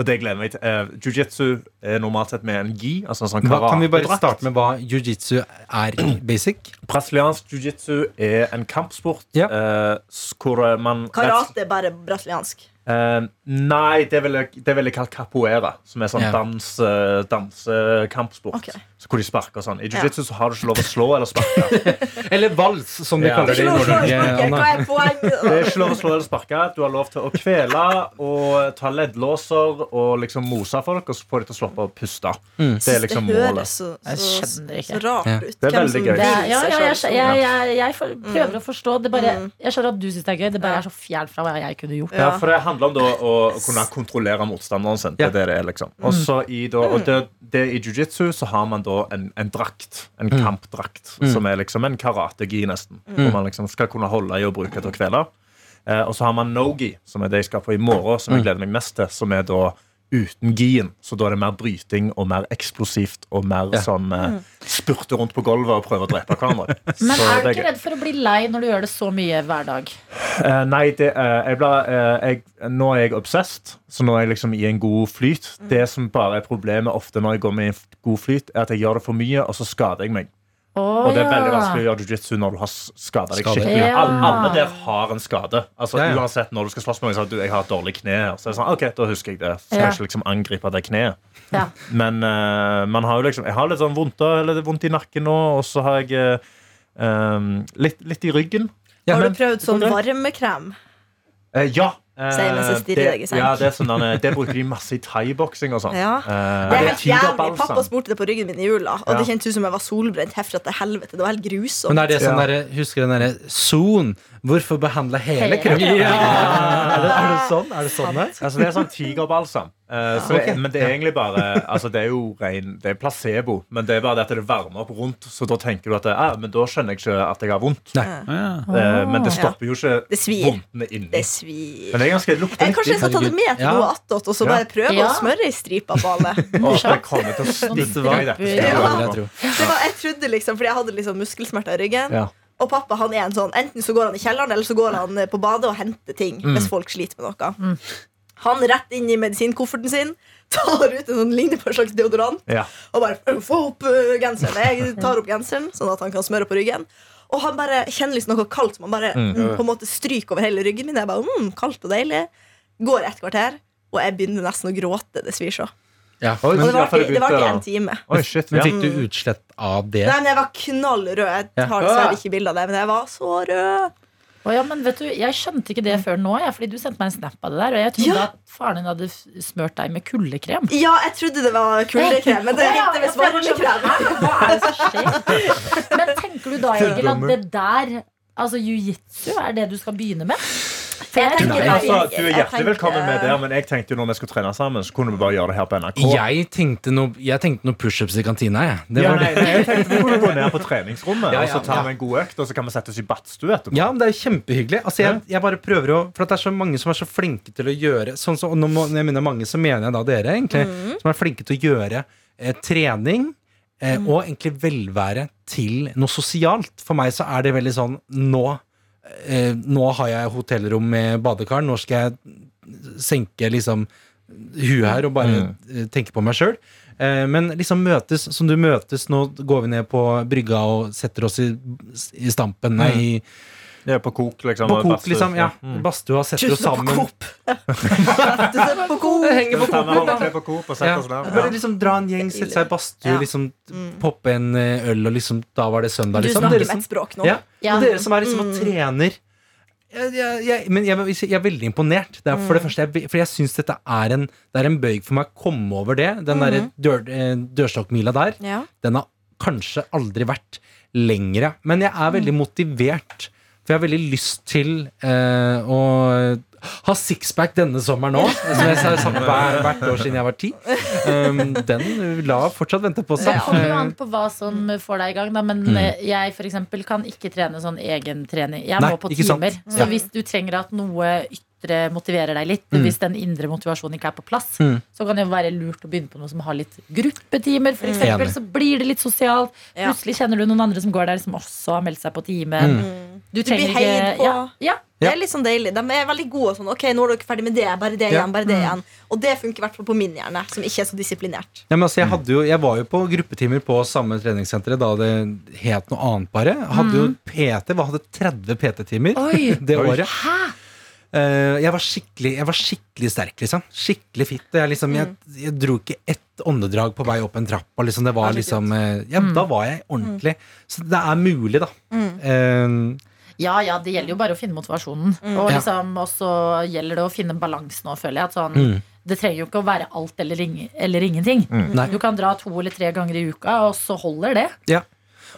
Og det gleder jeg meg til. Eh, jiu-jitsu er normalt sett med en gi. Altså en sånn hva, Kan vi bare starte med hva jiu-jitsu er basic? Brasiliansk jiu-jitsu er en kampsport Ja. eh, hvor man Karate er bare brasiliansk. Uh, nei, det ville jeg, det vil jeg kalt capoeira, som er sånn Ja. dans, eh, dansekampsport. Ok. Så hvor de sparker og sånn. I jiu-jitsu så har du ikke lov å slå eller sparke. Eller vals, som de Ja. kaller det Det. Er poenget? Det er ikke lov å slå eller sparke. Du har lov til å kvele og ta leddlåser og liksom mose folk, og så får de til å stoppe å puste. Det er liksom det høres målet. så, så, så rart Ja. ut. Det er veldig gøy. er- ja, ja, jeg, jeg, jeg, jeg prøver prøver å forstå. Det bare, Mm. jeg skjønner at du syns det er gøy. Det bare er så fjernt fra hva jeg kunne gjort. Ja, for det handler om da å kunne kontrollere motstanderen sin. Det er det det er, liksom. Også i, da, og det, det, I jiu-jitsu så har man da en, en drakt. En kampdrakt. Som er liksom en karategi, nesten. Hvor man liksom skal kunne holde i og bruke til å kvele. Eh, og så har man no-gi, som er det jeg skal få i morgen, som jeg gleder meg mest til. Som er da uten gien. Så da er det mer bryting og mer eksplosivt og mer Ja. sånn eh, spurte rundt på gulvet og prøve å drepe hverandre. Men Så er du ikke redd for å bli lei når du gjør det så mye hver dag? Eh, nei, det, eh, jeg ble, eh, jeg, nå er jeg obsessed, så nå er jeg liksom i en god flyt. Det som bare er problemet ofte når jeg går med i en god flyt, er at jeg gjør det for mye, og så skader jeg meg. Å, Og det er veldig vanskelig å gjøre jiu-jitsu når du har skada deg skikkelig. Ja. Alle, alle der har en skade. Altså Ja, ja. Uansett når du skal slåss med noen, så du, jeg har et dårlig kne. Så er det sånn, ok, da husker jeg det. Så skal Ja. jeg ikke liksom angripe det kneet. Ja. Men uh, man har jo liksom Jeg har litt sånn vondt, eller er vondt i nakken nå, og så har jeg eh, um, litt, litt i ryggen. Ja, Har men- du prøvd sånn varmekrem? Uh, ja. Eh, Sier mens jeg stirrer det, deg i senk. ja, det, er sånn, derne- det bruker de masse i thaiboksing og sånn. Ja. Eh, Det er helt jævlig. Pappa spurte det på ryggen min i jula, og Ja. det kjentes ut som jeg var solbrent herfra til helvete. Det var helt grusomt. Men er det sånn Ja. derre Husker du den derre Son? Hvorfor behandle hele kroppen? Ja! Er, det, er det sånn? Er det sånn det? Altså, det er sånn tigerbalsam. Uh, så det, men det er egentlig bare Altså, det er jo ren Det er placebo, men det er bare det at det varmer opp rundt. Så da tenker du at det, ah, Men da skjønner jeg ikke at jeg har vondt. Nei. Uh, Eh, men det stopper jo ikke Det svir. vondtene inni. Det svir. Men det er ganske lukter litt kanskje jeg skal ta det med til Ja. noe attåt, og så bare prøve Ja. å smøre i stripa på alle. oh, det kommer til å stikke i dette. Det Ja. jeg tro. Det var, jeg trodde liksom, fordi jeg hadde liksom muskelsmerter i ryggen. Ja. Og pappa han er en sånn Enten så går han i kjelleren, eller så går han eh, på badet og henter ting. Hvis folk sliter med noe. Han rett inn i medisinkofferten sin, tar ut en sånn ligner på en slags deodorant. Ja. Og bare få opp genseren. Jeg tar opp genseren, sånn at han kan smøre på ryggen. Og han bare kjenner liksom noe kaldt som han bare mm, på en måte stryker over hele ryggen min. Jeg bare, mm, kaldt og deilig Går et kvarter, og jeg begynner nesten å gråte. Det svir så. Ja. Og det var varte varte begynte en time. Oi, shit. Men fikk du utslett av det? Nei, men Jeg var knallrød. Jeg tar har dessverre ikke bilde av det, men jeg var så rød. Oh, ja, men vet du, Jeg skjønte ikke det før nå, ja, fordi du sendte meg en snap av det der. Og jeg trodde Ja. at faren din hadde smurt deg med kuldekrem. Ja, jeg trodde det var kuldekrem, men det det visst var varmekrem. Hva er det som skjer? Men tenker du da, Egil, at det der Altså jiu-jitsu er det du skal begynne med? Nei, altså, du er hjertelig velkommen med der, men jeg tenkte jo når vi skulle trene sammen, så kunne vi bare gjøre det her på NRK. Jeg tenkte noe, jeg tenkte noe pushups i kantina, jeg. Det Ja, var nei, det. nei, jeg tenkte vi kunne gå ned på treningsrommet Ja, og så tar ja. vi en god økt, og så kan vi sette oss i badstue etterpå. Ja, men det er kjempehyggelig. Altså, jeg, jeg bare prøver å For at det er så mange som er så flinke til å gjøre sånn så, og Når jeg mener mange, så mener jeg da dere, egentlig. Som er flinke til å gjøre eh, trening eh, og egentlig velvære til noe sosialt. For meg så er det veldig sånn Nå, eh, nå har jeg hotellrom med badekar. Nå skal jeg senke liksom huet her og bare mm. tenke på meg sjøl. Eh, men liksom møtes som du møtes Nå går vi ned på brygga og setter oss i, i stampen Nei, i Er på kok, liksom. På kok, liksom. Ja. Mm. Badstua setter jo sammen. Coop. På Coop. Henger på Coop. på Coop og sette Ja. ned. Bare liksom dra en gjeng, sette seg i badstue, Ja. liksom Mm. poppe en eh, øl, og liksom da var det søndag, Du liksom. snakker med et språk nå. ja. Ja. Og dere som er liksom og Mm. trener jeg, jeg, jeg, Men jeg, jeg er veldig imponert. Det er for det første, jeg, for jeg syns dette er en Det er en bøyg for meg å komme over det. Den der dør, eh, dørstokkmila der. Ja. Den har kanskje aldri vært lengre. Men jeg er veldig motivert. For jeg har veldig lyst til eh, å ha sixpack denne sommeren òg. Som jeg har sagt hver, hvert år siden jeg var ti. Um, den la fortsatt vente på seg. Det kommer jo an på hva som får deg i gang. Da. Men Mm. eh, jeg for eksempel kan ikke trene sånn egentrening. Jeg Nei, må på timer. sant. Så Ja. hvis du trenger at noe ytre motiverer deg litt, Mm. hvis den indre motivasjonen ikke er på plass, Mm. så kan det jo være lurt å begynne på noe som har litt gruppetimer, for Mm. Så blir det litt sosialt. Ja. Plutselig kjenner du noen andre som går der, som også har meldt seg på time. Mm. Du Du blir trenger ikke på. ja, ja. Det er litt sånn deilig. De er veldig gode. Sånn, ok, nå er dere ferdig med det. Bare det Ja. igjen. bare det igjen Og det funker i hvert fall på min hjerne, som ikke er så disiplinert. Ja, men altså, jeg, hadde jo, jeg var jo på gruppetimer på samme treningssenteret da det het noe annet bare. Hadde jo PT, hva hadde 30 PT-timer det Oi. året. Hæ? Eh, jeg, var skikkelig, jeg var skikkelig sterk, liksom. Skikkelig fitt. Jeg, liksom, jeg, jeg dro ikke ett åndedrag på vei opp en trapp. Og liksom, det var liksom eh, Ja, da var jeg ordentlig. Så det er mulig, da. Eh, Ja, ja, det gjelder jo bare å finne motivasjonen. Og Ja. liksom også gjelder det å finne balansen òg, føler jeg. At sånn, Mm. Det trenger jo ikke å være alt eller, ing- eller ingenting. Du kan dra to eller tre ganger i uka, og så holder det. ja.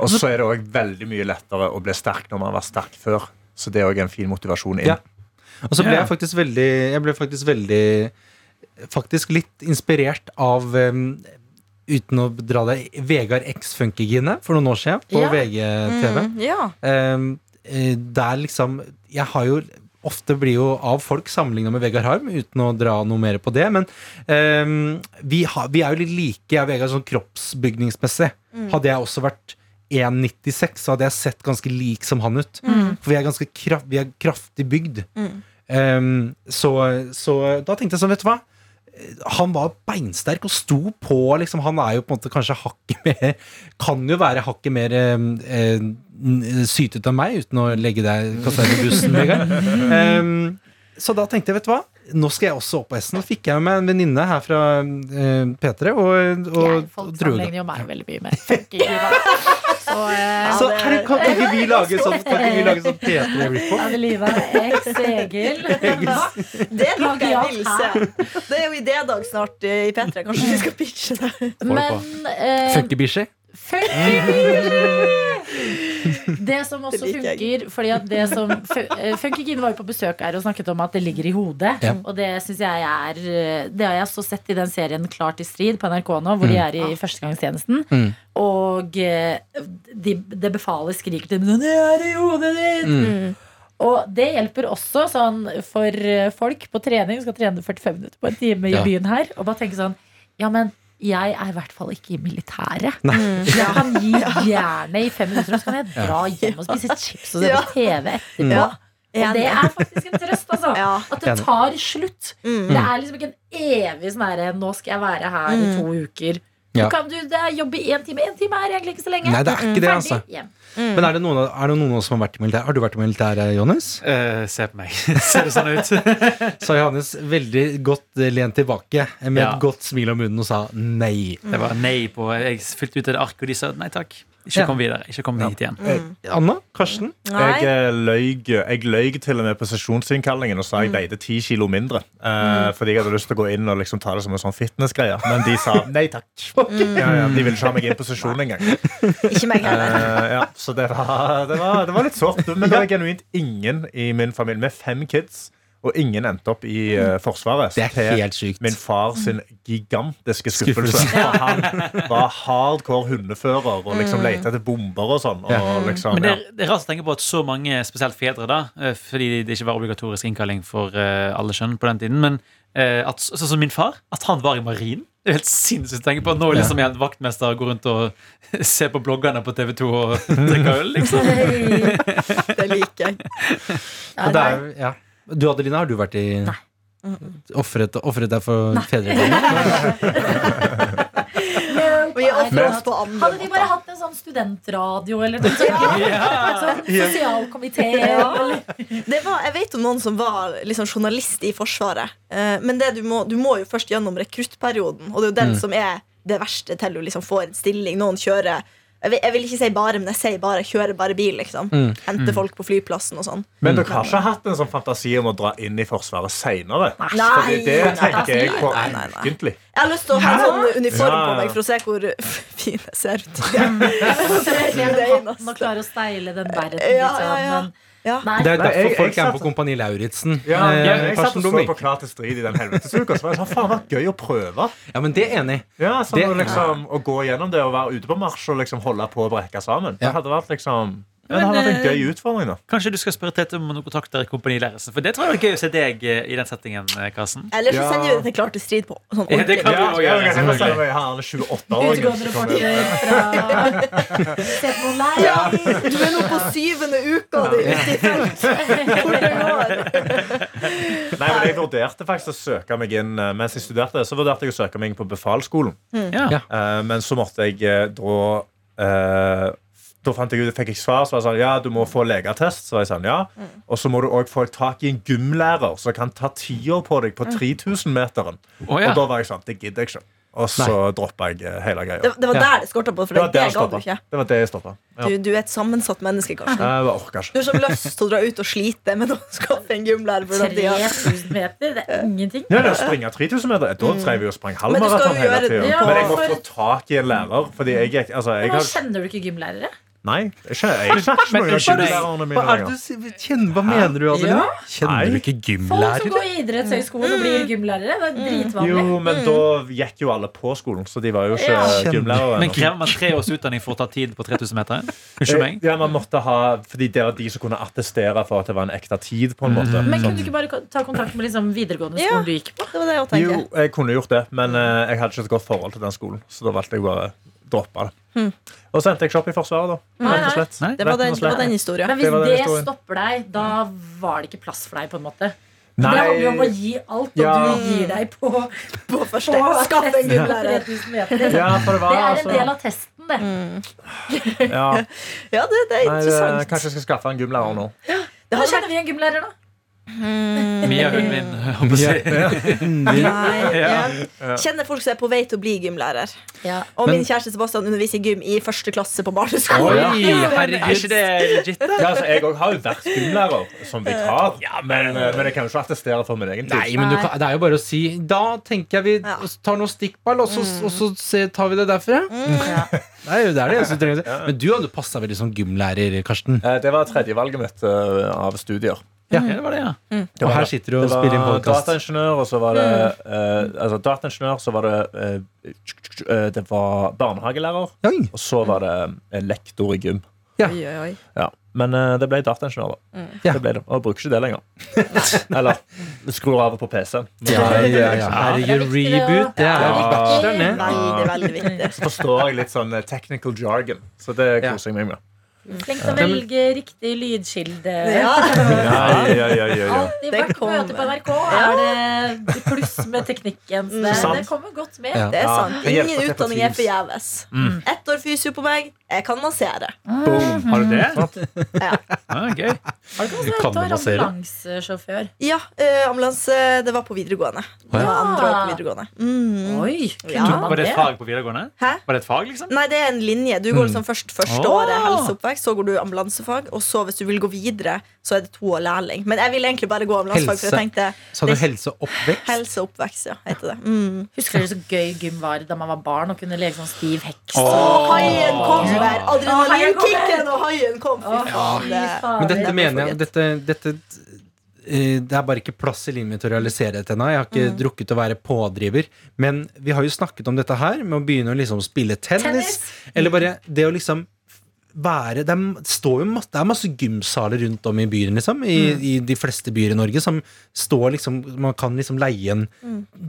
Og så er det òg veldig mye lettere å bli sterk når man var sterk før. Så det er òg en fin motivasjon inn. Ja. Og så ble jeg faktisk veldig Jeg ble faktisk veldig Faktisk litt inspirert av um, Uten å dra det Vegard X Funkygine for noen år siden på Ja. VGTV. Mm, ja. Um, eh, der liksom Jeg har jo Ofte blir jo av folk sammenligna med Vegard Harm, uten å dra noe mer på det. Men um, vi, har, vi er jo litt like, jeg og Vegard, sånn kroppsbygningsmessig. Hadde jeg også vært 1,96, så hadde jeg sett ganske lik som han ut. For vi er ganske kraft, vi er kraftig bygd. Um, så, så da tenkte jeg sånn, vet du hva? Han var beinsterk og sto på. Liksom, han er jo på en måte kanskje hakket mer Kan jo være hakket mer eh, eh, sytet enn meg, uten å legge deg kastet i bussen, Um, så da tenkte jeg, vet du hva? Nå skal jeg også opp på hesten. Nå fikk jeg med en venninne her fra uh, P3 og, og, Jeg, folk sammenligner jo meg veldig mye med Så uh, Så her, kan, kan ikke vi lage sånn, kan ikke vi lage sånn P3-report? Adelina X Egil. Det lager jeg vil se. Det er jo idédag snart eh, i P3. Kanskje vi skal pitche det. Men eh, Det som også Det funker Fordi at det som Funkygine var jo på besøk her og snakket om at det ligger i hodet. Ja. Og det synes jeg er eh, Det har jeg så sett i den serien Klart i strid på NRK nå, hvor de er i førstegangstjenesten. Mm. Og det de, det befalet skriker til dem Det er i hodet ditt! Mm. Og det hjelper også sånn for eh, folk på trening, skal trene 45 minutter på en time i Ja. byen her, og bare tenke sånn Ja, men jeg er i hvert fall ikke i militæret. Jeg kan gi jernet i fem minutter, og så kan jeg dra hjem og spise chips og se på TV etterpå. Ja. Og det er faktisk en trøst, altså. Ja. At det tar slutt. Mm. Det er liksom ikke en evig sånn herre Nå skal jeg være her i to uker. Ja. Kan du det er jobb i én time. Én time er egentlig ikke så lenge. Nei, det er ikke det, Ferdig, altså. Hjem. Men er det noen, av- er det noen oss som har vært i militæret? Har du vært i militæret, Johannes? Uh, se på meg. Ser det sånn ut? Sa Johannes veldig godt eh, lent tilbake med Ja. et godt smil om munnen og sa nei. Det var nei på Jeg fylte ut et ark, og de sa nei takk. Ikke Ja. kom videre. Ikke kom hit igjen. Anna? Karsten? Nei. Jeg eh, løy, jeg løy til og med på sesjonsinnkallingen og sa jeg veide ti kilo mindre. Eh, Fordi jeg hadde lyst til å gå inn og liksom ta det som en sånn fitnessgreie. Men de sa nei takk. Ja, ja, de ville ikke ha meg inn på sesjon engang. Ikke meg heller. Eh, ja, så det var, det, var, det var litt sårt. Men det er genuint ingen i min familie med fem kids. Og ingen endte opp i uh, Forsvaret. Det er helt sykt. Min far sin gigantiske skuffelse. Skuffelse. For han var hardcore hundefører og liksom lette etter bomber og sånn. Og liksom, Men det er, det er rart å tenke på at så mange, spesielt fedre, da eh, fordi det ikke var obligatorisk innkalling for uh, alle kjønn på den tiden, men uh, at, sånn som min far, at han var i marinen. Det er helt sinnssykt å tenke på. Nå er liksom jeg en vaktmester går rundt og ser på bloggerne på TV2 og drikker øl, liksom. Det liker jeg. Ja, Og det er, ja. Du Adelina, har du vært i Nei. Offret, offret deg for fedrelandet? Hadde de bare hatt en sånn studentradio eller noe sånt? Ja. sosialkomité eller Det jeg vet om noen som var liksom journalist i Forsvaret. Eh, men det du, må, du må jo først gjennom rekruttperioden, og det er jo den som er det verste til du liksom får en stilling. Noen kjører jeg vil, jeg vil ikke si bare, men jeg sier bare kjører bare bil. liksom Henter folk på flyplassen og sånn. Men dere har ikke hatt en sånn fantasi om å dra inn i Forsvaret seinere? Fordi det tenker jeg på nei, nei. Jeg har lyst til å ha en sånn uniform på meg for å se hvor fin jeg ser ut. Ja. er det Å steile den verden. Ja, liksom, ja, ja. men- Ja. Nei, Det er derfor Nei, jeg folk er på Kompani Lauritzen. Ja, jeg, jeg satt og så på Klar til strid i den helvetesuka. Så har jeg faen, vært gøy å prøve. Ja, men det er enig. Ja, sånn Det- liksom, Å gå gjennom det og være ute på marsj og liksom holde på å brekke sammen. Ja. Det hadde vært liksom ja, det hadde vært en gøy utfordring. da Kanskje du skal spørre Tete om noen kontakter i Kompani Lauritzen? For det tror jeg er gøy å se deg eh, i den settingen, eh, Karsten. Eller så sender vi det til Klar til strid på sånn Ja, det ordentlig. kan vi også ja, kan selvfølgelig. si meg, han er 28-åringen. Utgående fra noe du er nå på syvende uka di ute i felt. Går. Nei, men Jeg vurderte faktisk å søke meg inn eh, Mens jeg studerte, så vurderte jeg å søke meg inn på befalsskolen. Ja. Ja. Eh, men så måtte jeg eh, da eh, Da fant jeg ut, fikk jeg svar. Så var jeg sånn, ja, du må få legeattest. Så var jeg sånn, ja Og så må du òg få tak i en gymlærer som kan ta tida på deg på 3000-meteren. Oh, ja. Og da var jeg sånn, det gidder jeg ikke. Og så droppa jeg eh, hele greia. Det, det var der det skorta på, for Det det, det det ga du ikke. Det var det jeg stoppa. Ja. Du, du er et sammensatt menneske, Karsten. Jeg orker ikke. Du har så lyst til å dra ut og slite, men å skaffe en gymlærer på den tida 3000 meter, det er ingenting. Ja, det å springe 3000 meter, da drev vi og sprang Men du halvmaraton hele tida. Men jeg må få tak i en lærer. Fordi jeg altså, jeg Men har, Kjenner du ikke gymlærere? Nei, jeg kjenner ikke Men gymlærerne mine Hva, er lenger. mener du, Adeline? Ja. Kjenner du ikke gymlærere? Folk som går i idrettshøyskolen og blir gymlærere. Det er dritvanlig. Jo, men da gikk jo alle på skolen, så de var jo ikke Ja. gymlærere. Men krever man tre års utdanning for å ta tid på 3000 meter? Unnskyld meg. Ja, man måtte ha Fordi det var de som kunne attestere for at det var en ekte tid. på en måte Men Sånn. kunne du ikke bare ta kontakt med liksom videregående Ja. skolen du gikk på? Det var det jeg Jo, jeg kunne gjort det, men eh, jeg hadde ikke et godt forhold til den skolen. Så da valgte jeg bare å det. det. Og så endte jeg ikke opp i Forsvaret, da. Nei, slett. Nei. Det var den, det var den historien. Men hvis Det det historien. stopper deg, da var det ikke plass for deg, på en måte. Nei. Det handler jo om å gi alt, og Ja. du gir deg på, På første. Skaff en. 3000 meter. Ja, det var Det er en altså del av testen, det. ja. Ja, det, det er Nei, det, interessant. Kanskje jeg skal skaffe en gymlærer nå. Det Da kjenner vi en gymlærer, da. Mia hun min. jeg håper å si. Ja. ja. Kjenner folk som er på vei til å bli gymlærer. Ja. Og Men- min kjæreste Sebastian underviser i gym i første klasse på barneskolen. Oi, herregud, er ikke det legit? Ja, altså, jeg òg har jo vært gymlærer som vikar, men, eh, men jeg kan jo ikke attestere for min egen tid. Nei, men du kan, det er jo bare å si Da tenker jeg vi tar noe stikkball, og så, og så tar vi det derfra. Ja. Det er jo det er det trenger. Men du hadde passa veldig som gymlærer, Karsten. Eh, Det var tredjevalget mitt eh, av studier. Ja, det var det, ja. Det Og her sitter du og spiller inn podkast. dataingeniør, og så var det uh, Altså dataingeniør, så var det uh, eh, Det var barnehagelærer, Oi. og så var det eh, lektor i gym. Ja. Oi, oi, oi. Ja. Men uh, det ble dataingeniør, da. Ja. Det ble det. Og jeg bruker ikke det lenger. Eller skrur av på PC-en. Ja, ja, ja. Herregud, reboot. Det er. Veldig, veldig viktig. Så forstår jeg litt sånn technical jargon, så det koser jeg meg med. Flink til å velge riktig lydkilde. Ja. Ja, ja. Alltid Det vært på møte på NRK. Er det pluss med teknikken? Så det, det kommer godt med. Ja. Det er sant. Ingen utdanning er forgjeves. Ett år fysio på meg. Jeg kan massere. Boom. Har du det? Ja. Ah, gøy. Har du ikke vært også massere? ambulansesjåfør? Ja, eh, ambulanse Det var på videregående. Det var andre år på videregående. Mm. Oi, Var det det? et fag på videregående? Hæ? Var det et fag, liksom? Nei, det er en linje. Du går liksom først første året helseoppvekst, så går du ambulansefag, og så hvis du vil gå videre, så er det to år lærling. Men jeg ville egentlig bare gå ambulansefag, for jeg tenkte Sa du helseoppvekst? Helseoppvekst, ja, heter det. Mm. Husker du så gøy gym var da man var barn og kunne leke sånn stiv heks? Og haien kom der! Adrenalinkicken og haien kom. Fy faen. Men dette er mener jeg dette, dette, eh, Det er bare ikke plass i livet mitt til å realisere dette ennå. Jeg har ikke drukket å være pådriver. Men vi har jo snakket om dette her, med å begynne å liksom spille tennis. Tennis. Eller bare det å liksom være er, står jo det er masse gymsaler rundt om i byen, liksom. I, I de fleste byer i Norge som står liksom Man kan liksom leie en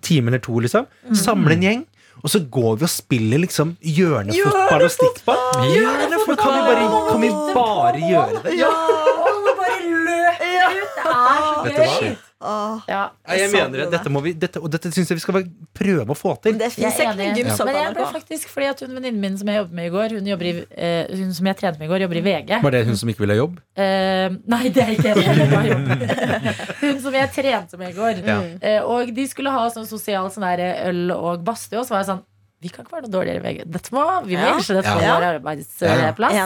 time eller to, liksom. Samle en gjeng. Og så går vi og spiller liksom hjørnefotball og stikkball. Hjørnefotball! kan vi bare, kan vi bare gjøre det? Ja, alle bare løp. Ut! Det er så gøy! Åh, Ja. Jeg mener det. det. Dette, må vi, dette, og dette syns jeg vi skal prøve å få til. Men det er enig. gymsal Men på jeg ble NRK. faktisk fordi at hun venninnen min som jeg jobber med i går, hun, i, uh, hun som jeg trente med i går, jobber i VG. Var det hun som ikke ville ha jobb? Uh, nei, det er ikke det. Hun som jeg trente med i går. Ja. Uh, og de skulle ha sånn sosial sånn der øl og badstue, og så var jeg sånn vi kan ikke være noe dårligere VG. Dette må, vi må Ja. dette på Ja. vår arbeidsplass. Ja.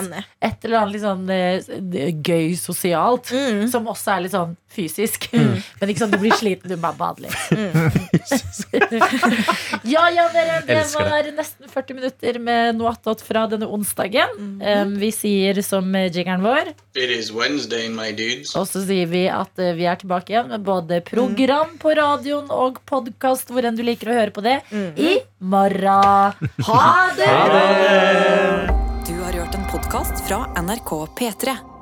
Et eller annet litt sånn eh, gøy sosialt. Mm. Som også er litt sånn fysisk. Men ikke sånn du blir sliten, du bare bader litt. ja, ja, dere. Det var nesten 40 minutter med noe attåt fra denne onsdagen. Um, vi sier som jiggeren vår, It is Wednesday, my dudes. og så sier vi at eh, vi er tilbake igjen med både program på radioen og podkast, hvor enn du liker å høre på det, i morgen. Ha det! Du har hørt en podkast fra NRK P3.